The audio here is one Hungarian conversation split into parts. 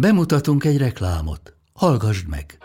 Bemutatunk egy reklámot. Hallgassd meg!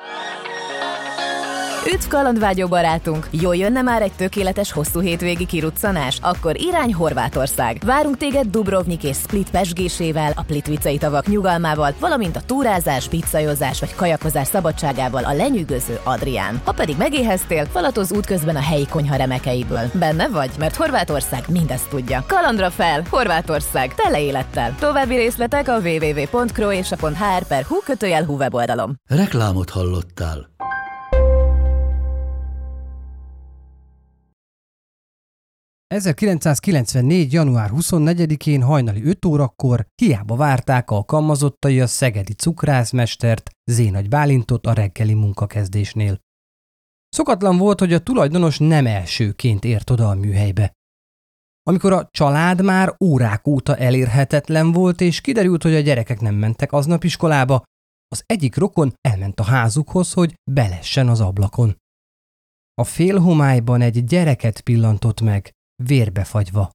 Üdv kalandvágyó barátunk! Jól jönne már egy tökéletes hosszú hétvégi kiruccanás? Akkor irány Horvátország. Várunk téged Dubrovnik és Split pesgésével, a Plitvicei tavak nyugalmával, valamint a túrázás, pizzajozás vagy kajakozás szabadságával a lenyűgöző Adrián. Ha pedig megéheztél, falatoz útközben a helyi konyha remekeiből. Benne vagy? Mert Horvátország mindezt tudja. Kalandra fel! Horvátország! Tele élettel! További részletek a www.croatia.hr per hu kötőjel weboldalom. Reklámot hallottál. 1994. január 24-én hajnali 5 órakor hiába várták alkalmazottai a szegedi cukrászmestert, Zénagy Bálintot a reggeli munkakezdésnél. Szokatlan volt, hogy a tulajdonos nem elsőként ért oda a műhelybe. Amikor a család már órák óta elérhetetlen volt, és kiderült, hogy a gyerekek nem mentek aznap iskolába, az egyik rokon elment a házukhoz, hogy belessen az ablakon. A félhomályban egy gyereket pillantott meg, vérbefagyva.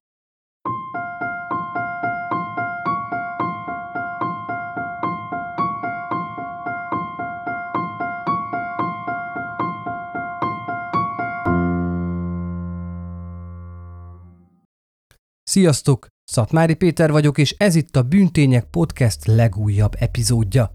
Sziasztok! Szatmári Péter vagyok, és ez itt a Bűntények Podcast legújabb epizódja.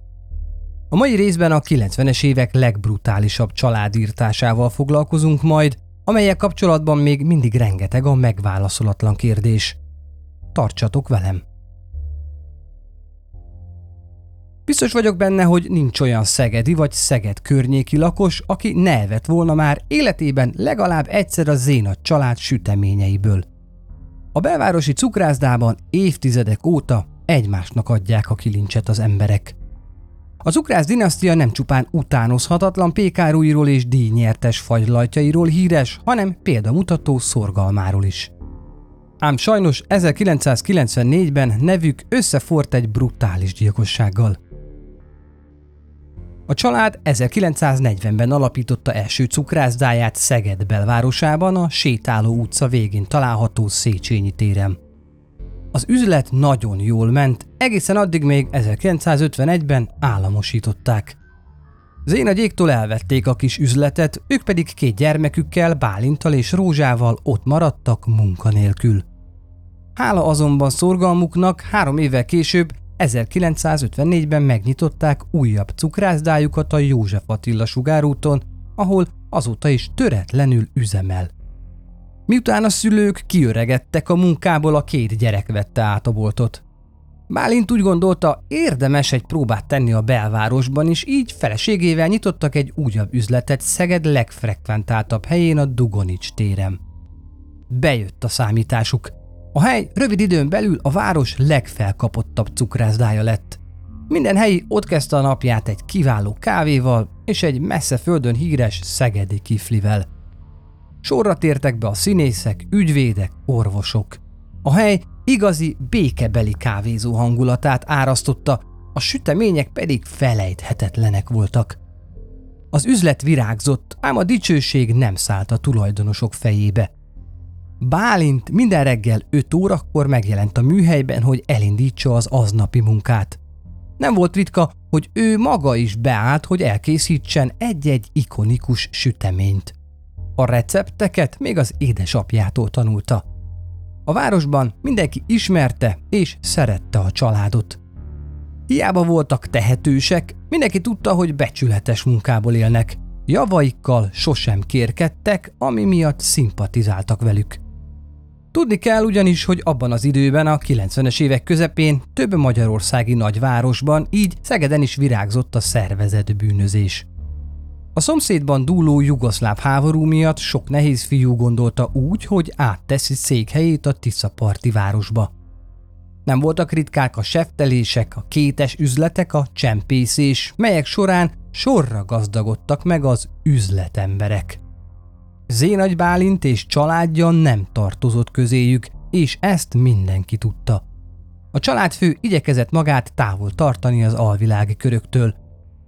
A mai részben a 90-es évek legbrutálisabb családírtásával foglalkozunk majd, amelyek kapcsolatban még mindig rengeteg a megválaszolatlan kérdés. Tartsatok velem! Biztos vagyok benne, hogy nincs olyan szegedi vagy Szeged környéki lakos, aki ne evett volna már életében legalább egyszer a Zénat család süteményeiből. A belvárosi cukrászdában évtizedek óta egymásnak adják a kilincset az emberek. A cukrász dinasztia nem csupán utánozhatatlan pékárúiról és díjnyertes fagylajtjairól híres, hanem példamutató szorgalmáról is. Ám sajnos 1994-ben nevük összefort egy brutális gyilkossággal. A család 1940-ben alapította első cukrászdáját Szeged belvárosában, a Sétáló utca végén található Széchenyi téren. Az üzlet nagyon jól ment, egészen addig még 1951-ben államosították. Zénagyéktól elvették a kis üzletet, ők pedig két gyermekükkel, Bálintal és Rózsával ott maradtak munkanélkül. Hála azonban szorgalmuknak három évvel később, 1954-ben megnyitották újabb cukrászdájukat a József Attila sugárúton, ahol azóta is töretlenül üzemel. Miután a szülők kiöregedtek a munkából, a két gyerek vette át a boltot. Bálint úgy gondolta, érdemes egy próbát tenni a belvárosban, és így feleségével nyitottak egy újabb üzletet Szeged legfrekventáltabb helyén a Dugonics téren. Bejött a számításuk. A hely rövid időn belül a város legfelkapottabb cukrászdája lett. Minden helyi ott kezdte a napját egy kiváló kávéval és egy messze földön híres szegedi kiflivel – Sorra tértek be a színészek, ügyvédek, orvosok. A hely igazi békebeli kávézó hangulatát árasztotta, a sütemények pedig felejthetetlenek voltak. Az üzlet virágzott, ám a dicsőség nem szállt a tulajdonosok fejébe. Bálint minden reggel 5 órakor megjelent a műhelyben, hogy elindítsa az aznapi munkát. Nem volt ritka, hogy ő maga is beállt, hogy elkészítsen egy-egy ikonikus süteményt. A recepteket még az édesapjától tanulta. A városban mindenki ismerte és szerette a családot. Hiába voltak tehetősek, mindenki tudta, hogy becsületes munkából élnek. Javaikkal sosem kérkedtek, ami miatt szimpatizáltak velük. Tudni kell ugyanis, hogy abban az időben, a 90-es évek közepén több magyarországi nagyvárosban, így Szegeden is virágzott a szervezett bűnözés. A szomszédban dúló jugoszláv háború miatt sok nehéz fiú gondolta úgy, hogy átteszi székhelyét a Tiszaparti városba. Nem voltak ritkák a seftelések, a kétes üzletek, a csempészés, melyek során sorra gazdagodtak meg az üzletemberek. Zénagy Bálint és családja nem tartozott közéjük, és ezt mindenki tudta. A családfő igyekezett magát távol tartani az alvilági köröktől,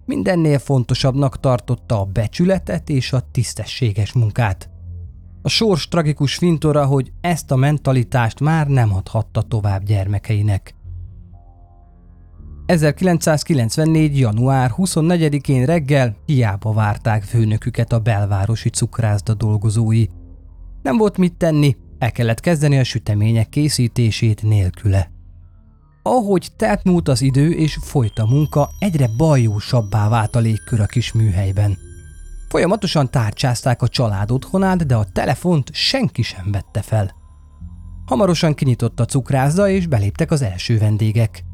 mindennél fontosabbnak tartotta a becsületet és a tisztességes munkát. A sors tragikus fintora, hogy ezt a mentalitást már nem adhatta tovább gyermekeinek. 1994. január 24-én reggel hiába várták főnöküket a belvárosi cukrászda dolgozói. Nem volt mit tenni, el kellett kezdeni a sütemények készítését nélküle. Ahogy telt múlt az idő és folyt a munka, egyre bajósabbá vált a légkör a kis műhelyben. Folyamatosan tárcsázták a család otthonát, de a telefont senki sem vette fel. Hamarosan kinyitott a cukrászda, és beléptek az első vendégek.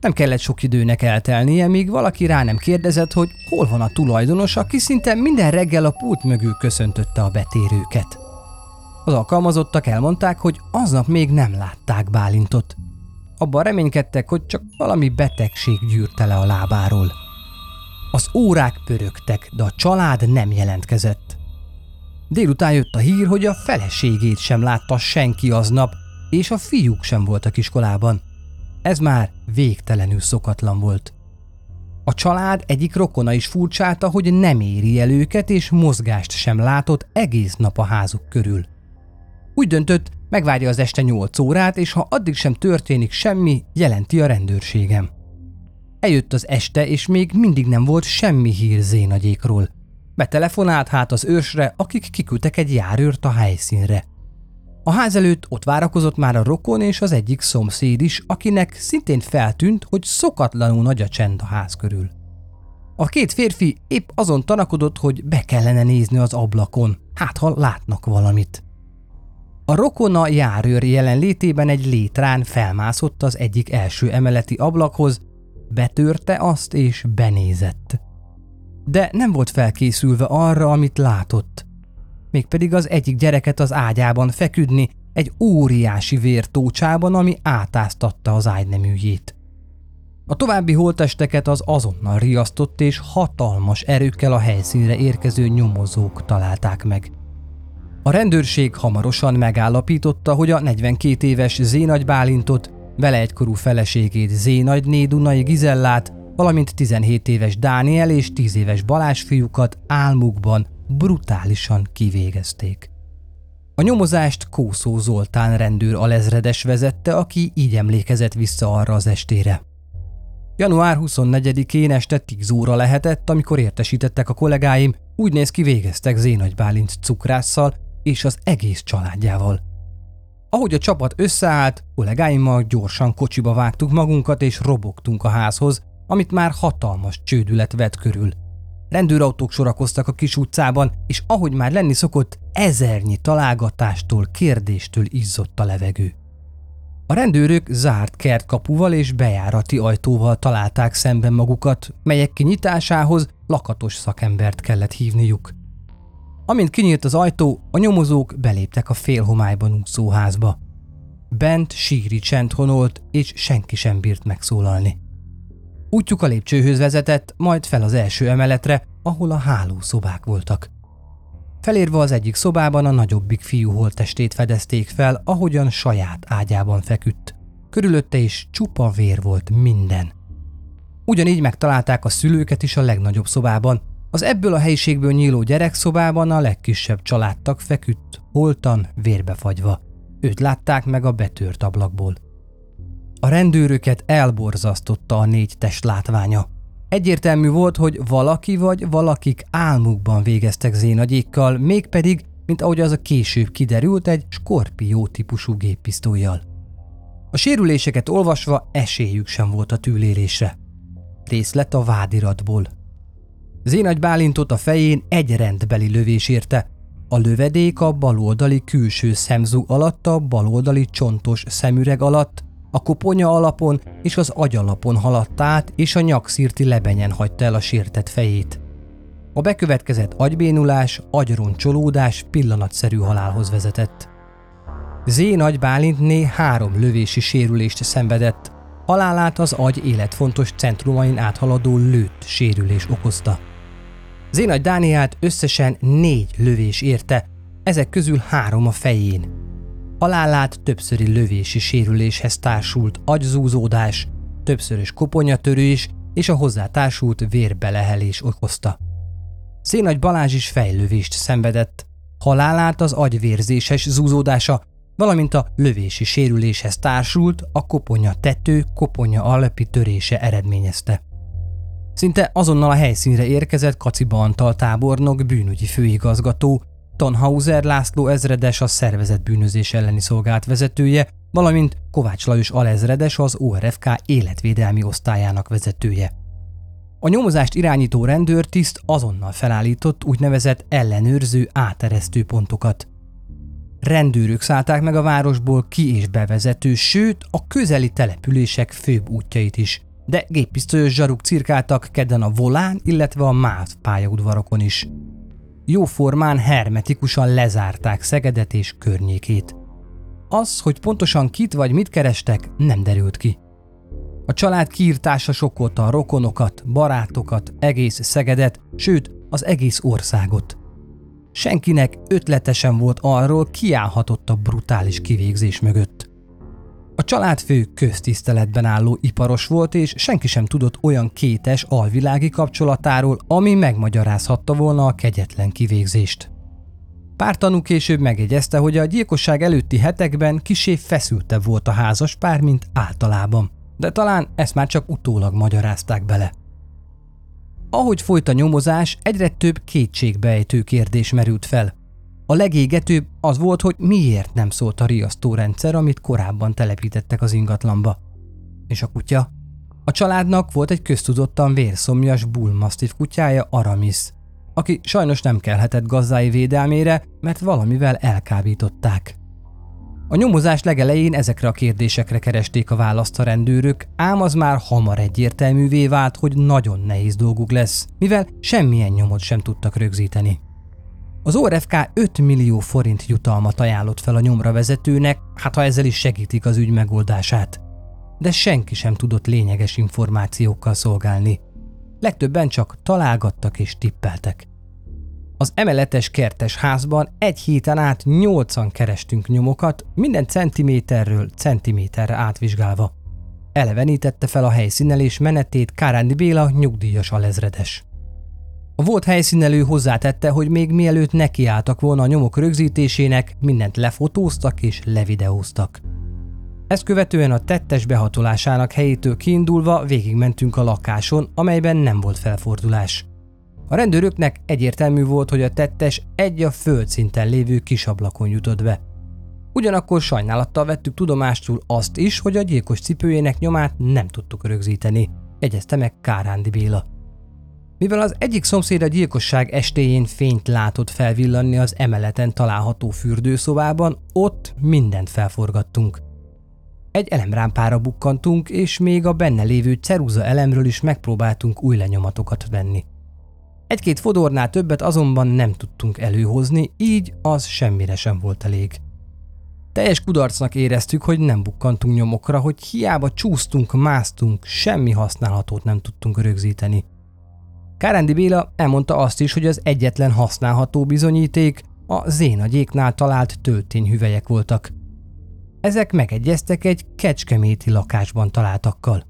Nem kellett sok időnek eltelnie, míg valaki rá nem kérdezett, hogy hol van a tulajdonos, aki szinte minden reggel a pult mögül köszöntötte a betérőket. Az alkalmazottak elmondták, hogy aznap még nem látták Bálintot. Abban reménykedtek, hogy csak valami betegség gyűrte le a lábáról. Az órák pörögtek, de a család nem jelentkezett. Délután jött a hír, hogy a feleségét sem látta senki aznap, és a fiúk sem voltak iskolában. Ez már végtelenül szokatlan volt. A család egyik rokona is furcsálta, hogy nem éri el őket, és mozgást sem látott egész nap a házuk körül. Úgy döntött, megvárja az este 8 órát, és ha addig sem történik semmi, jelenti a rendőrségem. Eljött az este, és még mindig nem volt semmi hír Zénagyékról. Betelefonált hát az ősre, akik kiküldtek egy járőrt a helyszínre. A ház előtt ott várakozott már a rokon és az egyik szomszéd is, akinek szintén feltűnt, hogy szokatlanul nagy a csend a ház körül. A két férfi épp azon tanakodott, hogy be kellene nézni az ablakon, hát ha látnak valamit. A rokona járőr jelenlétében egy létrán felmászott az egyik első emeleti ablakhoz, betörte azt és benézett. De nem volt felkészülve arra, amit látott. Mégpedig az egyik gyereket az ágyában feküdni, egy óriási vértócsában, ami átáztatta az ágyneműjét. A további holtesteket az azonnal riasztott és hatalmas erőkkel a helyszínre érkező nyomozók találták meg. A rendőrség hamarosan megállapította, hogy a 42 éves Zénagy Bálintot, vele egykorú feleségét Zénagy Dunai Gizellát, valamint 17 éves Dániel és 10 éves Balázs fiúkat álmukban brutálisan kivégezték. A nyomozást Kószó Zoltán rendőr alezredes vezette, aki így emlékezett vissza arra az estére. Január 24-én este 10 óra lehetett, amikor értesítettek a kollégáim, úgy néz ki végeztek Zénagy Bálint cukrásszal, és az egész családjával. Ahogy a csapat összeállt, kollégáimmal gyorsan kocsiba vágtuk magunkat és robogtunk a házhoz, amit már hatalmas csődület vett körül. Rendőrautók sorakoztak a kis utcában, és ahogy már lenni szokott, ezernyi találgatástól, kérdéstől izzott a levegő. A rendőrök zárt kertkapuval és bejárati ajtóval találták szemben magukat, melyek kinyitásához lakatos szakembert kellett hívniuk. Amint kinyílt az ajtó, a nyomozók beléptek a félhomályban úszó házba. Bent síri csend honolt, és senki sem bírt megszólalni. Útjuk a lépcsőhöz vezetett, majd fel az első emeletre, ahol a hálószobák voltak. Felérve az egyik szobában a nagyobbik fiú holttestét fedezték fel, ahogyan saját ágyában feküdt. Körülötte is csupa vér volt minden. Ugyanígy megtalálták a szülőket is a legnagyobb szobában, az ebből a helyiségből nyíló gyerekszobában a legkisebb családtag feküdt, holtan, vérbefagyva. Őt látták meg a betört ablakból. A rendőröket elborzasztotta a négy test látványa. Egyértelmű volt, hogy valaki vagy valakik álmukban végeztek zénagyékkal, mégpedig, mint ahogy az a később kiderült, egy skorpió típusú géppisztolyjal. A sérüléseket olvasva esélyük sem volt a túlélésre. Részlet a vádiratból. Zénagy Bálintot a fején egy rendbeli lövés érte. A lövedék a baloldali külső szemzú alatt, a baloldali csontos szemüreg alatt, a koponya alapon és az agyalapon haladt át, és a nyakszírti lebenyen hagyta el a sértett fejét. A bekövetkezett agybénulás, agyroncsolódás pillanatszerű halálhoz vezetett. Z. Nagy Bálintné három lövési sérülést szenvedett, halálát az agy életfontos centrumain áthaladó lőtt sérülés okozta. Zénagy Dániát összesen négy lövés érte, ezek közül három a fején. Halálát többszöri lövési sérüléshez társult agyzúzódás, többszörös koponyatörés és a hozzátársult vérbelehelés okozta. Szénagy Balázs is fejlövést szenvedett. Halálát az agyvérzéses zúzódása, valamint a lövési sérüléshez társult a koponya tető, koponya alpi törése eredményezte. Szinte azonnal a helyszínre érkezett Kaciba Antal tábornok bűnügyi főigazgató, Tonhauser László ezredes a szervezet bűnözés elleni szolgált vezetője, valamint Kovács Lajos alezredes az ORFK életvédelmi osztályának vezetője. A nyomozást irányító rendőrtiszt azonnal felállított úgynevezett ellenőrző áteresztő pontokat. Rendőrök szállták meg a városból ki- és bevezető, sőt a közeli települések főbb útjait is, de géppisztolyos zsaruk cirkáltak kedden a Volán, illetve a MÁV pályaudvarokon is. Jóformán hermetikusan lezárták Szegedet és környékét. Az, hogy pontosan kit vagy mit kerestek, nem derült ki. A család kiirtása sokkolta a rokonokat, barátokat, egész Szegedet, sőt az egész országot. Senkinek ötletesen volt arról, kiállhatott a brutális kivégzés mögött. A családfő köztiszteletben álló iparos volt, és senki sem tudott olyan kétes alvilági kapcsolatáról, ami megmagyarázhatta volna a kegyetlen kivégzést. Pár tanú később megjegyezte, hogy a gyilkosság előtti hetekben kisé feszültebb volt a házas pár, mint általában, de talán ezt már csak utólag magyarázták bele. Ahogy folyt a nyomozás, egyre több kétségbejtő kérdés merült fel. A legégetőbb az volt, hogy miért nem szólt a riasztórendszer, amit korábban telepítettek az ingatlanba. És a kutya? A családnak volt egy köztudottan vérszomjas bullmastiff kutyája Aramis, aki sajnos nem kelhetett gazdái védelmére, mert valamivel elkábították. A nyomozás legelején ezekre a kérdésekre keresték a választ a rendőrök, ám az már hamar egyértelművé vált, hogy nagyon nehéz dolguk lesz, mivel semmilyen nyomot sem tudtak rögzíteni. Az ORFK 5 millió forint jutalmat ajánlott fel a nyomra vezetőnek, hát ha ezzel is segítik az ügy megoldását. De senki sem tudott lényeges információkkal szolgálni. Legtöbben csak találgattak és tippeltek. Az emeletes kertes házban egy héten át nyolcan kerestünk nyomokat, minden centiméterről centiméterre átvizsgálva. Elevenítette fel a helyszínelés menetét Kárándi Béla nyugdíjas alezredes. A volt helyszínelő hozzátette, hogy még mielőtt nekiálltak volna a nyomok rögzítésének, mindent lefotóztak és levideóztak. Ezt követően a tettes behatolásának helyétől kiindulva végigmentünk a lakáson, amelyben nem volt felfordulás. A rendőröknek egyértelmű volt, hogy a tettes egy a földszinten lévő kisablakon jutott be. Ugyanakkor sajnálattal vettük tudomásul azt is, hogy a gyilkos cipőjének nyomát nem tudtuk rögzíteni, jegyezte meg Kárándi Béla. Mivel az egyik szomszéd a gyilkosság estéjén fényt látott felvillanni az emeleten található fürdőszobában, ott mindent felforgattunk. Egy elemrámpára bukkantunk, és még a benne lévő ceruza elemről is megpróbáltunk új lenyomatokat venni. Egy-két fodornál többet azonban nem tudtunk előhozni, így az semmire sem volt elég. Teljes kudarcnak éreztük, hogy nem bukkantunk nyomokra, hogy hiába csúsztunk, másztunk, semmi használhatót nem tudtunk rögzíteni. Kárendi Béla elmondta azt is, hogy az egyetlen használható bizonyíték a zénagyéknál talált töltényhüvelyek voltak. Ezek megegyeztek egy kecskeméti lakásban találtakkal.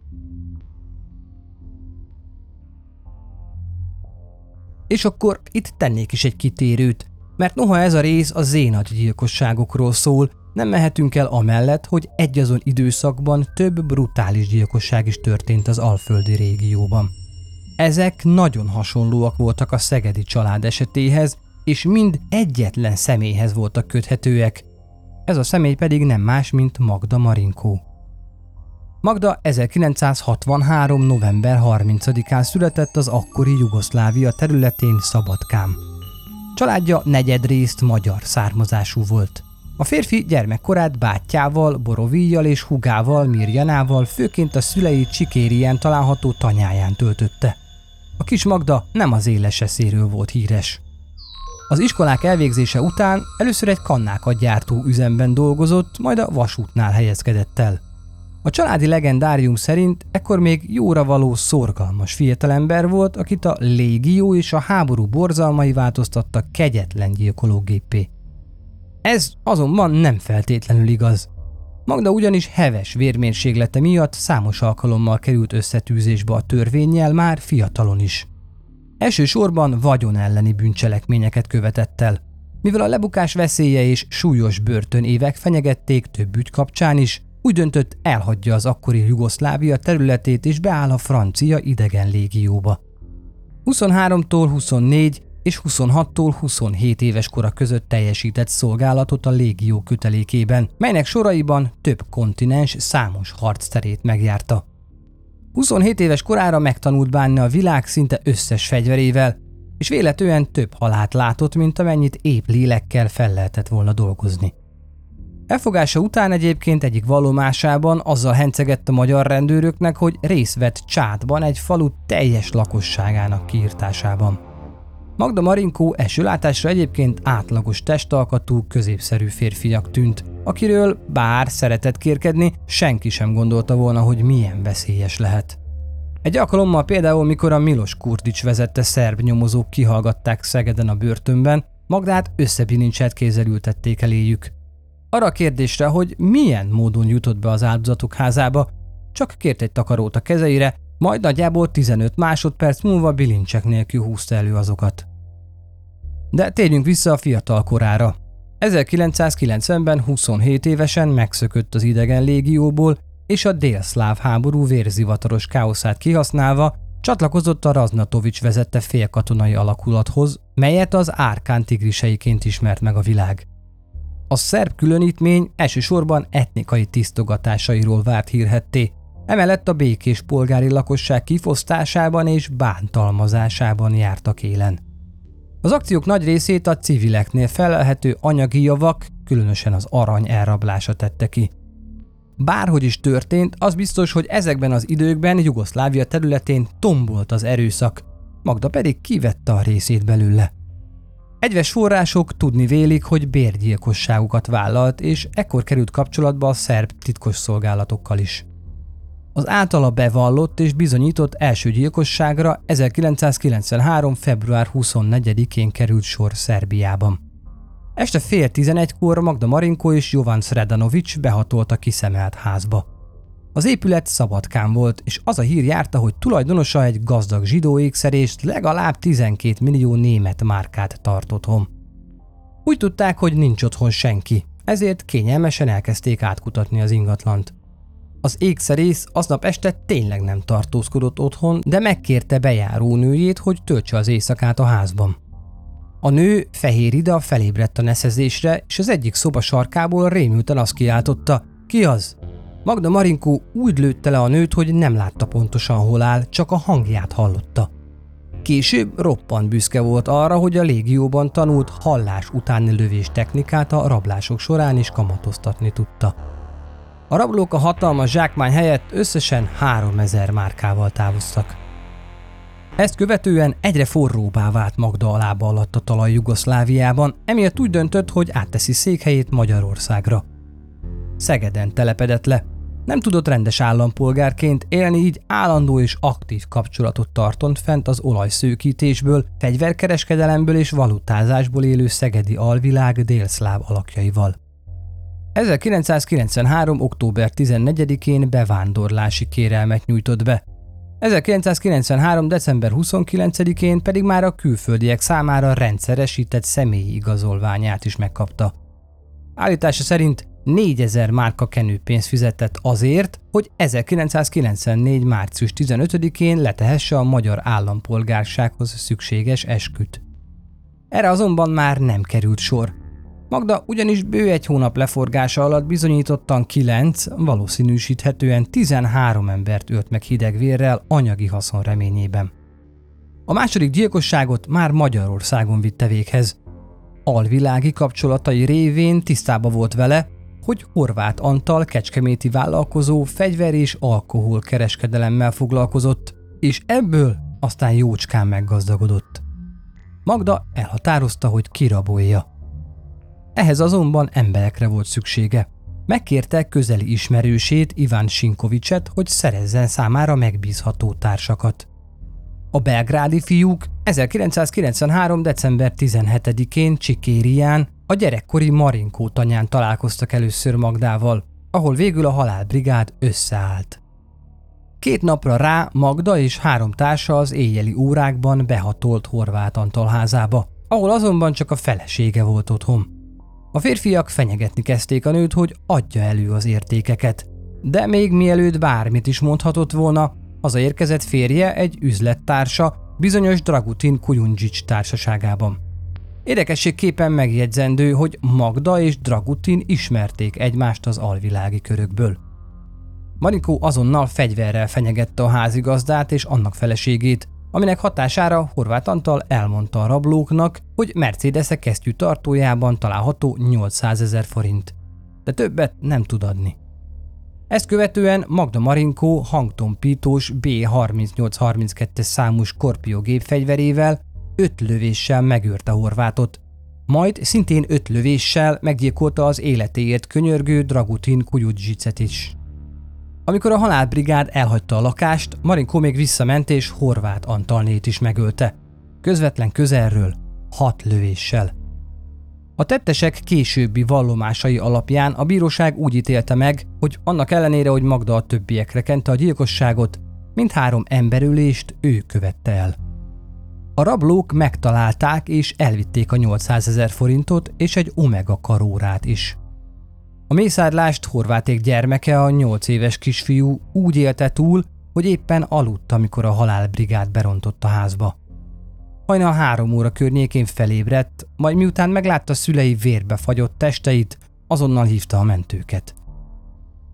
És akkor itt tennék is egy kitérőt, mert noha ez a rész a zénat gyilkosságokról szól, nem mehetünk el amellett, hogy egyazon időszakban több brutális gyilkosság is történt az alföldi régióban. Ezek nagyon hasonlóak voltak a szegedi család esetéhez, és mind egyetlen személyhez voltak köthetőek. Ez a személy pedig nem más, mint Magda Marinkó. Magda 1963. november 30-án született az akkori Jugoszlávia területén Szabadkám. Családja negyedrészt magyar származású volt. A férfi gyermekkorát bátyjával, Borovíjjal és hugával, Mirjanával, főként a szülei Csikérián található tanyáján töltötte. A kis Magda nem az éles eszéről volt híres. Az iskolák elvégzése után először egy kannákat gyártó üzemben dolgozott, majd a vasútnál helyezkedett el. A családi legendárium szerint ekkor még jóra való szorgalmas fiatalember volt, akit a légió és a háború borzalmai változtattak kegyetlen gyilkológépé. Ez azonban nem feltétlenül igaz. Magda ugyanis heves vérmérséglete miatt számos alkalommal került összetűzésbe a törvényjel már fiatalon is. Elsősorban vagyon elleni bűncselekményeket követett el. Mivel a lebukás veszélye és súlyos börtönévek fenyegették több ügy kapcsán is, úgy döntött elhagyja az akkori Jugoszlávia területét és beáll a francia idegen légióba. 23-tól 24 és 26-tól 27 éves kora között teljesített szolgálatot a légió kötelékében, melynek soraiban több kontinens számos harcterét megjárta. 27 éves korára megtanult bánni a világ szinte összes fegyverével, és véletően több halált látott, mint amennyit épp lélekkel fel lehetett volna dolgozni. Elfogása után egyébként egyik vallomásában azzal hencegett a magyar rendőröknek, hogy részt vett Csátban egy falu teljes lakosságának kiirtásában. Magda Marinkó esőlátásra egyébként átlagos testalkatú, középszerű férfiak tűnt, akiről bár szeretett kérkedni, senki sem gondolta volna, hogy milyen veszélyes lehet. Egy alkalommal például, mikor a Milos Kurdics vezette szerb nyomozók kihallgatták Szegeden a börtönben, Magdát összebilincselt kézzel ültették eléjük. Arra a kérdésre, hogy milyen módon jutott be az áldozatok házába, csak kért egy takarót a kezeire, majd nagyjából 15 másodperc múlva bilincsek nélkül húzta elő azokat. De térjünk vissza a fiatal korára. 1990-ben 27 évesen megszökött az idegen légióból, és a délszláv háború vérzivataros káoszát kihasználva csatlakozott a Raznatovics vezette félkatonai alakulathoz, melyet az Árkán tigriseiként ismert meg a világ. A szerb különítmény elsősorban etnikai tisztogatásairól várt hírhetté, emellett a békés polgári lakosság kifosztásában és bántalmazásában jártak élen. Az akciók nagy részét a civileknél felelhető anyagi javak, különösen az arany elrablása tette ki. Bárhogy is történt, az biztos, hogy ezekben az időkben Jugoszlávia területén tombolt az erőszak, Magda pedig kivette a részét belőle. Egyes források tudni vélik, hogy bérgyilkosságukat vállalt, és ekkor került kapcsolatba a szerb titkos szolgálatokkal is. Az általa bevallott és bizonyított első gyilkosságra 1993. február 24-én került sor Szerbiában. Este fél tizenegykor Magda Marinko és Jovan Sredanovics behatolt a kiszemelt házba. Az épület szabadkán volt, és az a hír járta, hogy tulajdonosa egy gazdag zsidó ékszerést legalább 12 millió német márkát tart otthon. Úgy tudták, hogy nincs otthon senki, ezért kényelmesen elkezdték átkutatni az ingatlant. Az ékszerész aznap este tényleg nem tartózkodott otthon, de megkérte bejáró nőjét, hogy töltse az éjszakát a házban. A nő fehér ida felébredt a neszezésre, és az egyik szoba sarkából rémülten azt kiáltotta, ki az? Magda Marinkó úgy lőtte le a nőt, hogy nem látta pontosan hol áll, csak a hangját hallotta. Később roppant büszke volt arra, hogy a légióban tanult hallás utáni lövés technikát a rablások során is kamatoztatni tudta. A rablók a hatalmas zsákmány helyett összesen 3000 márkával távoztak. Ezt követően egyre forróbbá vált Magda a lába alatt a talaj Jugoszláviában, emiatt úgy döntött, hogy átteszi székhelyét Magyarországra. Szegeden telepedett le. Nem tudott rendes állampolgárként élni, így állandó és aktív kapcsolatot tartott fent az olajszőkítésből, fegyverkereskedelemből és valutázásból élő szegedi alvilág délszláv alakjaival. 1993. október 14-én bevándorlási kérelmet nyújtott be. 1993. december 29-én pedig már a külföldiek számára rendszeresített személyi igazolványát is megkapta. Állítása szerint 4000 márka kenőpénzt fizetett azért, hogy 1994. március 15-én letehesse a magyar állampolgársághoz szükséges esküt. Erre azonban már nem került sor, Magda ugyanis bő egy hónap leforgása alatt bizonyítottan 9, valószínűsíthetően 13 embert ölt meg hidegvérrel anyagi haszon reményében. A második gyilkosságot már Magyarországon vitte véghez. Alvilági kapcsolatai révén tisztába volt vele, hogy Horváth Antal kecskeméti vállalkozó fegyver és alkohol kereskedelemmel foglalkozott, és ebből aztán jócskán meggazdagodott. Magda elhatározta, hogy kirabolja. Ehhez azonban emberekre volt szüksége. Megkérte közeli ismerősét, Iván Sinkovicset, hogy szerezzen számára megbízható társakat. A belgrádi fiúk 1993. december 17-én Csikérián a gyerekkori Marinkó tanyán találkoztak először Magdával, ahol végül a halálbrigád összeállt. Két napra rá Magda és három társa az éjjeli órákban behatolt Horváth Antal ahol azonban csak a felesége volt otthon. A férfiak fenyegetni kezdték a nőt, hogy adja elő az értékeket. De még mielőtt bármit is mondhatott volna, az érkezett férje egy üzlettársa, bizonyos Dragutin Kujundzsics társaságában. Érdekességképpen megjegyzendő, hogy Magda és Dragutin ismerték egymást az alvilági körökből. Marikó azonnal fegyverrel fenyegette a házigazdát és annak feleségét, aminek hatására Horváth Antal elmondta a rablóknak, hogy Mercedes-e kesztyű tartójában található 800 ezer forint. De többet nem tud adni. Ezt követően Magda Marinkó hangtompítós B3832-es számú Scorpio gépfegyverével öt lövéssel megőrte Horvátot, majd szintén öt lövéssel meggyilkolta az életéért könyörgő Dragutin Kujudzsicet is. Amikor a halálbrigád elhagyta a lakást, Marinkó még visszament és Horváth Antalnét is megölte. Közvetlen közelről, hat lövéssel. A tettesek későbbi vallomásai alapján a bíróság úgy ítélte meg, hogy annak ellenére, hogy Magda a többiekre kente a gyilkosságot, mindhárom emberülést ő követte el. A rablók megtalálták és elvitték a 800 ezer forintot és egy Omega karórát is. A mészárlást Horváték gyermeke, a 8 éves kisfiú úgy élte túl, hogy éppen aludt, amikor a halálbrigád berontott a házba. Hajnal három óra környékén felébredt, majd miután meglátta szülei vérbe fagyott testeit, azonnal hívta a mentőket.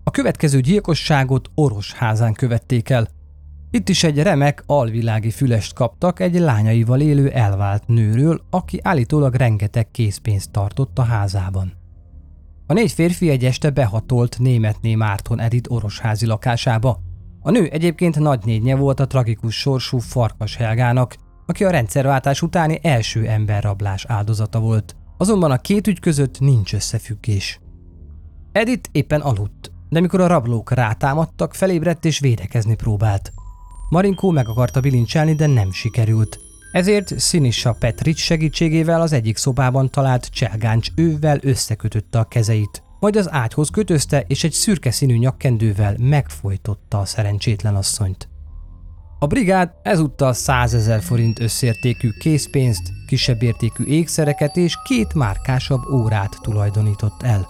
A következő gyilkosságot Oros házán követték el. Itt is egy remek alvilági fülest kaptak egy lányaival élő elvált nőről, aki állítólag rengeteg készpénzt tartott a házában. A négy férfi egy este behatolt németné Márton Edith orosházi lakásába. A nő egyébként nagynénye volt a tragikus sorsú Farkas Helgának, aki a rendszerváltás utáni első emberrablás áldozata volt. Azonban a két ügy között nincs összefüggés. Edith éppen aludt, de mikor a rablók rátámadtak, felébredt és védekezni próbált. Marinkó meg akarta bilincselni, de nem sikerült. Ezért Sinisa Petric segítségével az egyik szobában talált cselgáncs ővel összekötötte a kezeit, majd az ágyhoz kötözte és egy szürke színű nyakkendővel megfojtotta a szerencsétlen asszonyt. A brigád ezúttal 100 ezer forint összértékű készpénzt, kisebb értékű ékszereket és két márkásabb órát tulajdonított el.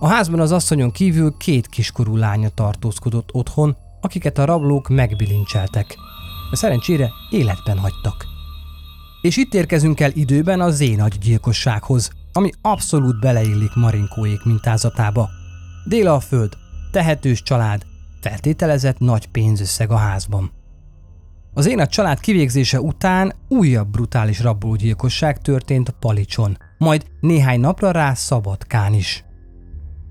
A házban az asszonyon kívül két kiskorú lánya tartózkodott otthon, akiket a rablók megbilincseltek – de szerencsére életben hagytak. És itt érkezünk el időben a zénagy gyilkossághoz, ami abszolút beleillik Marinkóék mintázatába. Déla a föld, tehetős család, feltételezett nagy pénzösszeg a házban. Az én a család kivégzése után újabb brutális rabológyilkosság történt Palicson, majd néhány napra rá Szabadkán is.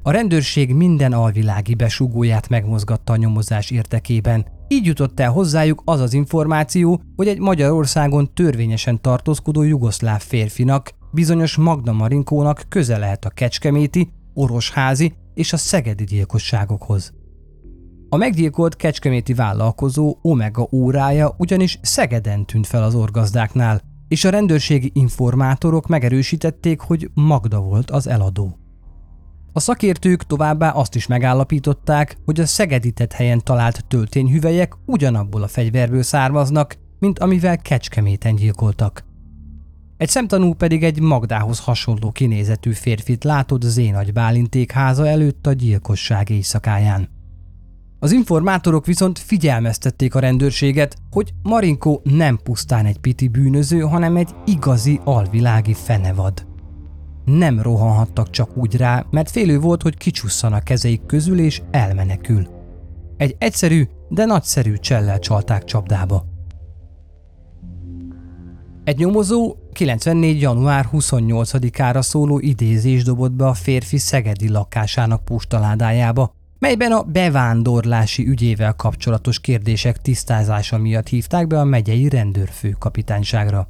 A rendőrség minden alvilági besugóját megmozgatta a nyomozás érdekében, így jutott el hozzájuk az az információ, hogy egy Magyarországon törvényesen tartózkodó jugoszláv férfinak, bizonyos Magda Marinkónak köze lehet a kecskeméti, orosházi és a szegedi gyilkosságokhoz. A meggyilkolt kecskeméti vállalkozó Omega órája ugyanis Szegeden tűnt fel az orgazdáknál, és a rendőrségi informátorok megerősítették, hogy Magda volt az eladó. A szakértők továbbá azt is megállapították, hogy a szegedített helyen talált töltényhüvelyek ugyanabból a fegyverből származnak, mint amivel Kecskeméten gyilkoltak. Egy szemtanú pedig egy Magdához hasonló kinézetű férfit látott Zénagy Bálinték háza előtt a gyilkosság éjszakáján. Az informátorok viszont figyelmeztették a rendőrséget, hogy Marinko nem pusztán egy piti bűnöző, hanem egy igazi alvilági fenevad nem rohanhattak csak úgy rá, mert félő volt, hogy kicsusszan a kezeik közül és elmenekül. Egy egyszerű, de nagyszerű csellel csalták csapdába. Egy nyomozó 94. január 28-ára szóló idézés dobott be a férfi szegedi lakásának postaládájába, melyben a bevándorlási ügyével kapcsolatos kérdések tisztázása miatt hívták be a megyei rendőrfőkapitányságra.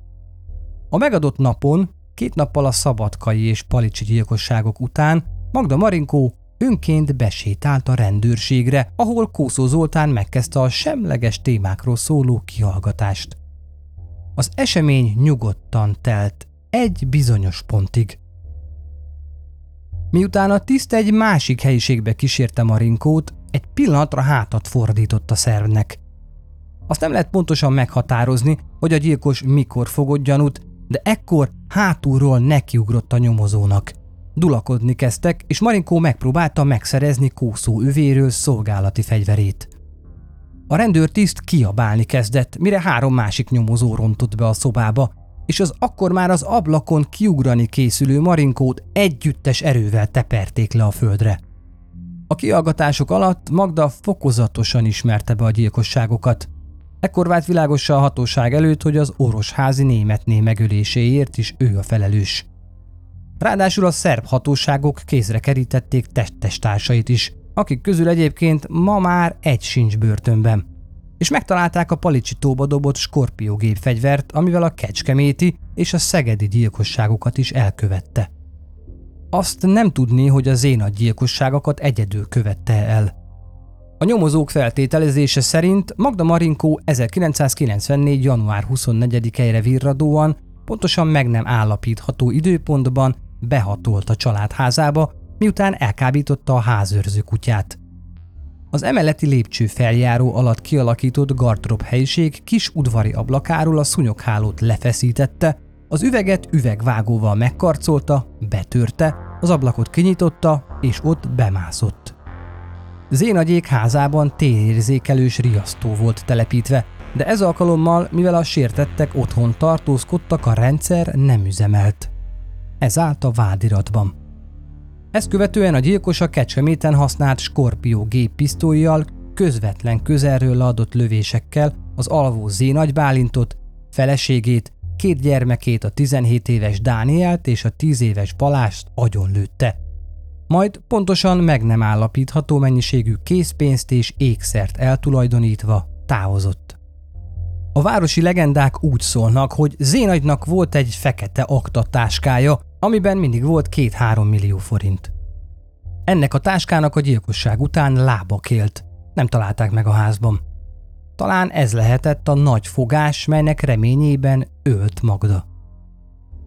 A megadott napon Két nappal a szabadkai és palicsi gyilkosságok után Magda Marinkó önként besétált a rendőrségre, ahol Kószó Zoltán megkezdte a semleges témákról szóló kihallgatást. Az esemény nyugodtan telt egy bizonyos pontig. Miután a tiszt egy másik helyiségbe kísérte Marinkót, egy pillanatra hátat fordított a szervnek. Azt nem lehet pontosan meghatározni, hogy a gyilkos mikor fogott gyanút, de ekkor hátulról nekiugrott a nyomozónak. Dulakodni kezdtek, és Marinkó megpróbálta megszerezni kószó övéről szolgálati fegyverét. A rendőrtiszt kiabálni kezdett, mire három másik nyomozó rontott be a szobába, és az akkor már az ablakon kiugrani készülő Marinkót együttes erővel teperték le a földre. A kiallgatások alatt Magda fokozatosan ismerte be a gyilkosságokat. Ekkor vált világossá a hatóság előtt, hogy az orosházi németné megöléséért is ő a felelős. Ráadásul a szerb hatóságok kézre kerítették testtestársait is, akik közül egyébként ma már egy sincs börtönben. És megtalálták a Palicsitóba dobott skorpiógép fegyvert, amivel a kecskeméti és a szegedi gyilkosságokat is elkövette. Azt nem tudni, hogy a zénat gyilkosságokat egyedül követte el. A nyomozók feltételezése szerint Magda Marinkó 1994. január 24-eire virradóan, pontosan meg nem állapítható időpontban behatolt a családházába, miután elkábította a házőrző kutyát. Az emeleti lépcső feljáró alatt kialakított gardrop helyiség kis udvari ablakáról a szunyoghálót lefeszítette, az üveget üvegvágóval megkarcolta, betörte, az ablakot kinyitotta, és ott bemászott. Zénagyék házában térérzékelős riasztó volt telepítve, de ez alkalommal, mivel a sértettek otthon tartózkodtak, a rendszer nem üzemelt. Ez állt a vádiratban. Ezt követően a gyilkos a Kecskeméten használt Scorpio géppisztolyjal közvetlen közelről adott lövésekkel az alvó Zénagy Bálintot, feleségét, két gyermekét, a 17 éves Dánielt és a 10 éves Balást agyonlőtte. Majd pontosan meg nem állapítható mennyiségű készpénzt és ékszert eltulajdonítva távozott. A városi legendák úgy szólnak, hogy Zénagynak volt egy fekete aktatáskája, amiben mindig volt két-három millió forint. Ennek a táskának a gyilkosság után lába kélt. Nem találták meg a házban. Talán ez lehetett a nagy fogás, melynek reményében ölt Magda.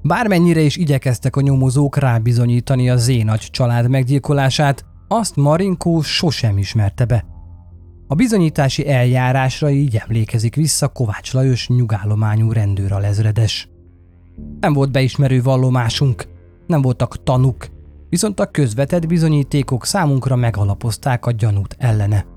Bármennyire is igyekeztek a nyomozók rábizonyítani a Zénagy család meggyilkolását, azt Marinkó sosem ismerte be. A bizonyítási eljárásra így emlékezik vissza Kovács Lajos nyugállományú rendőralezredes. Nem volt beismerő vallomásunk, nem voltak tanuk, viszont a közvetett bizonyítékok számunkra megalapozták a gyanút ellene.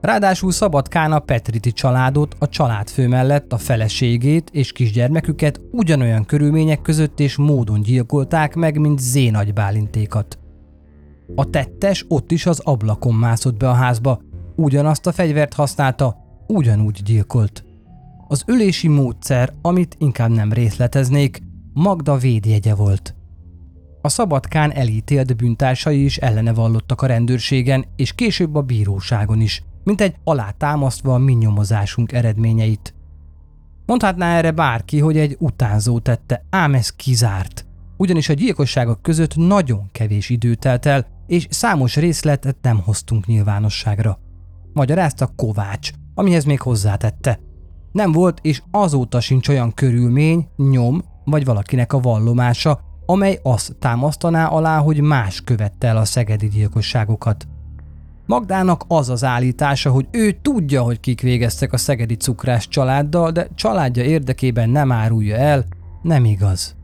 Ráadásul Szabadkán Petriti családot, a családfő mellett a feleségét és kisgyermeküket ugyanolyan körülmények között és módon gyilkolták meg, mint Zénagy Bálintékat. A tettes ott is az ablakon mászott be a házba, ugyanazt a fegyvert használta, ugyanúgy gyilkolt. Az ölési módszer, amit inkább nem részleteznék, Magda védjegye volt. A Szabadkán elítélt bűntársai is ellene vallottak a rendőrségen, és később a bíróságon is, mint egy alátámasztva a mi nyomozásunk eredményeit. Mondhatná erre bárki, hogy egy utánzó tette, ám ez kizárt. Ugyanis a gyilkosságok között nagyon kevés idő telt el, és számos részletet nem hoztunk nyilvánosságra. Magyarázta Kovács, amihez még hozzátette. Nem volt és azóta sincs olyan körülmény, nyom vagy valakinek a vallomása, amely azt támasztaná alá, hogy más követte el a szegedi gyilkosságokat. Magdának az az állítása, hogy ő tudja, hogy kik végeztek a szegedi cukrás családdal, de családja érdekében nem árulja el, nem igaz.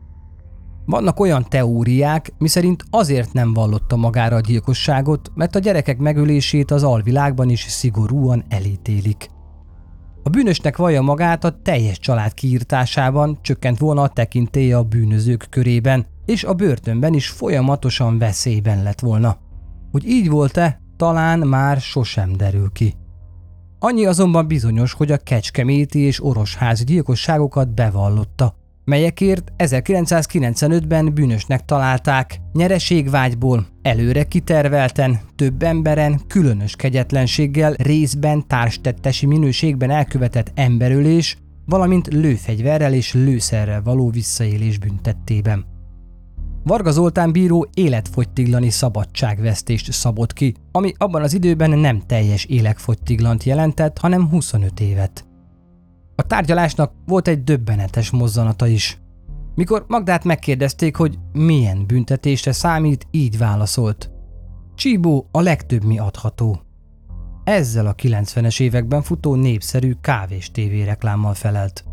Vannak olyan teóriák, miszerint azért nem vallotta magára a gyilkosságot, mert a gyerekek megölését az alvilágban is szigorúan elítélik. A bűnösnek vallja magát a teljes család kiírtásában csökkent volna a tekintélye a bűnözők körében, és a börtönben is folyamatosan veszélyben lett volna. Hogy így volt-e, talán már sosem derül ki. Annyi azonban bizonyos, hogy a kecskeméti és orosházi gyilkosságokat bevallotta, melyekért 1995-ben bűnösnek találták, nyereségvágyból, előre kitervelten, több emberen, különös kegyetlenséggel, részben társtettesi minőségben elkövetett emberölés, valamint lőfegyverrel és lőszerrel való visszaélés büntettében. Varga Zoltán bíró életfogytiglani szabadságvesztést szabott ki, ami abban az időben nem teljes életfogytiglant jelentett, hanem 25 évet. A tárgyalásnak volt egy döbbenetes mozzanata is. Mikor Magdát megkérdezték, hogy milyen büntetésre számít, így válaszolt. Csíbó a legtöbb mi adható. Ezzel a 90-es években futó népszerű kávés tévé reklámmal felelt.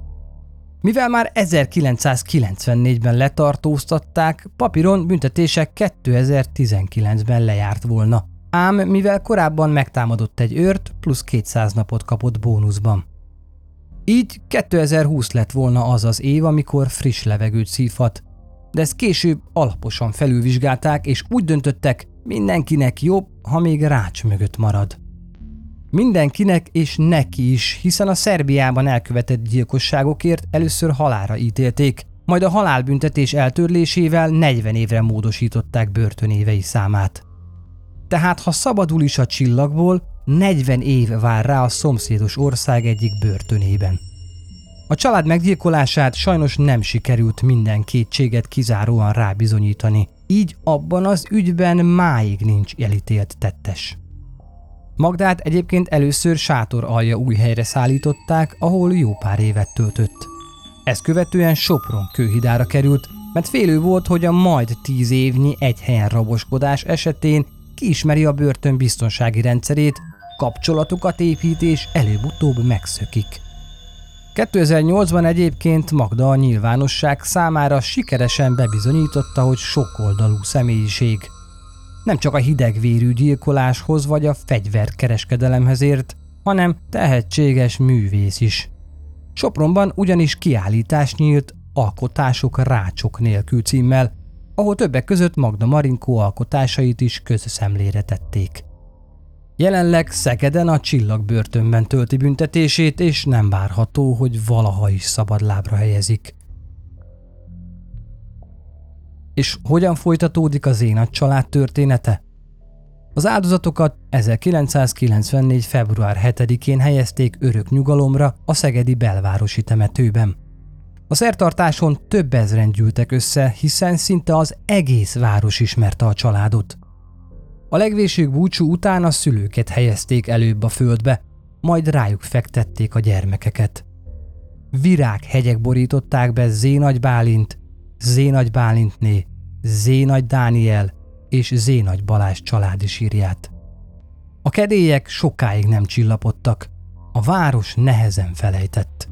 Mivel már 1994-ben letartóztatták, papíron büntetése 2019-ben lejárt volna. Ám mivel korábban megtámadott egy őrt, plusz 200 napot kapott bónuszban. Így 2020 lett volna az az év, amikor friss levegőt szívhat, de ezt később alaposan felülvizsgálták, és úgy döntöttek, mindenkinek jobb, ha még rács mögött marad. Mindenkinek és neki is, hiszen a Szerbiában elkövetett gyilkosságokért először halára ítélték, majd a halálbüntetés eltörlésével 40 évre módosították börtönévei számát. Tehát ha szabadul is a csillagból, 40 év vár rá a szomszédos ország egyik börtönében. A család meggyilkolását sajnos nem sikerült minden kétséget kizáróan rábizonyítani, így abban az ügyben máig nincs elítélt tettes. Magdát egyébként először sátor alja új helyre szállították, ahol jó pár évet töltött. Ezt követően Sopron kőhidára került, mert félő volt, hogy a majd tíz évnyi egy helyen raboskodás esetén kiismeri a börtön biztonsági rendszerét, kapcsolatokat épít és előbb-utóbb megszökik. 2008-ban egyébként Magda a nyilvánosság számára sikeresen bebizonyította, hogy sokoldalú személyiség. Nem csak a hidegvérű gyilkoláshoz vagy a fegyverkereskedelemhez ért, hanem tehetséges művész is. Sopronban ugyanis kiállítás nyílt Alkotások rácsok nélkül címmel, ahol többek között Magda Marinkó alkotásait is közszemlére tették. Jelenleg Szegeden a csillagbörtönben tölti büntetését, és nem várható, hogy valaha is szabad lábra helyezik. És hogyan folytatódik az én család története? Az áldozatokat 1994. február 7-én helyezték örök nyugalomra a szegedi belvárosi temetőben. A szertartáson több ezren gyűltek össze, hiszen szinte az egész város ismerte a családot. A legvésők búcsú után a szülőket helyezték előbb a földbe, majd rájuk fektették a gyermekeket. Virághegyek borították be Zénagy Bálint, Zénagy Bálintné, Zénagy Dániel és Zénagy Balázs családi sírját. A kedélyek sokáig nem csillapodtak, a város nehezen felejtett.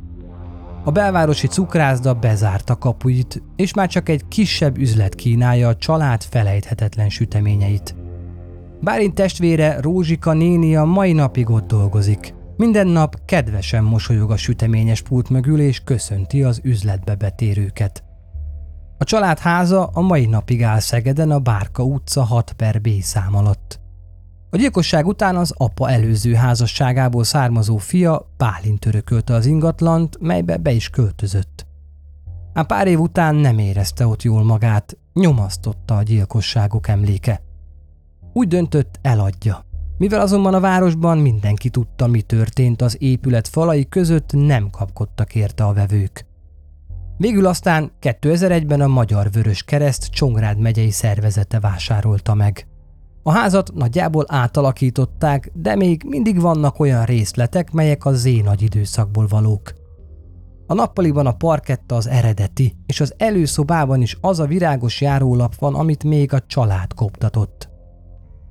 A belvárosi cukrászda bezárta kapuit, és már csak egy kisebb üzlet kínálja a család felejthetetlen süteményeit. Bálint testvére Rózsika néni a mai napig ott dolgozik. Minden nap kedvesen mosolyog a süteményes pult mögül és köszönti az üzletbe betérőket. A család háza a mai napig áll Szegeden a Bárka utca 6 per B szám alatt. A gyilkosság után az apa előző házasságából származó fia Bálint örökölte az ingatlant, melybe be is költözött. Ám pár év után nem érezte ott jól magát, nyomasztotta a gyilkosságok emléke. Úgy döntött, eladja. Mivel azonban a városban mindenki tudta, mi történt, az épület falai között nem kapkodtak érte a vevők. Végül aztán 2001-ben a Magyar Vörös Kereszt Csongrád megyei szervezete vásárolta meg. A házat nagyjából átalakították, de még mindig vannak olyan részletek, melyek a zénagy időszakból valók. A nappaliban a parketta az eredeti, és az előszobában is az a virágos járólap van, amit még a család koptatott.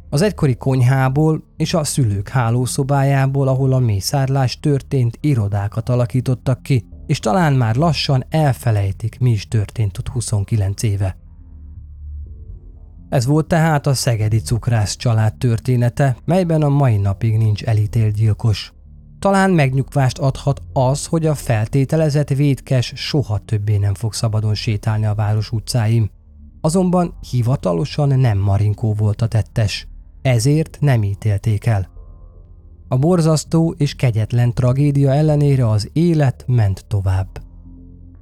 Az egykori konyhából és a szülők hálószobájából, ahol a mészárlás történt, irodákat alakítottak ki, és talán már lassan elfelejtik, mi is történt ott 29 éve. Ez volt tehát a szegedi cukrász család története, melyben a mai napig nincs elítélt gyilkos. Talán megnyugvást adhat az, hogy a feltételezett védkes soha többé nem fog szabadon sétálni a város utcáim. Azonban hivatalosan nem Marinkó volt a tettes ezért nem ítélték el. A borzasztó és kegyetlen tragédia ellenére az élet ment tovább.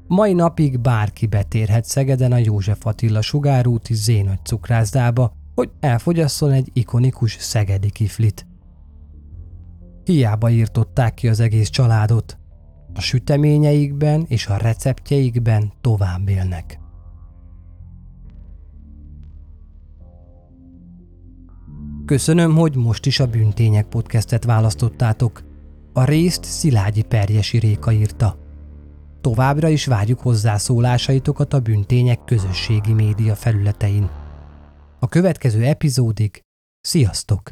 Mai napig bárki betérhet Szegeden a József Attila sugárúti zénagy cukrászdába, hogy elfogyasszon egy ikonikus szegedi kiflit. Hiába írtották ki az egész családot. A süteményeikben és a receptjeikben tovább élnek. Köszönöm, hogy most is a Bűntények podcastet választottátok. A részt Szilágyi Perjesi Réka írta. Továbbra is várjuk hozzászólásaitokat a Bűntények közösségi média felületein. A következő epizódig sziasztok!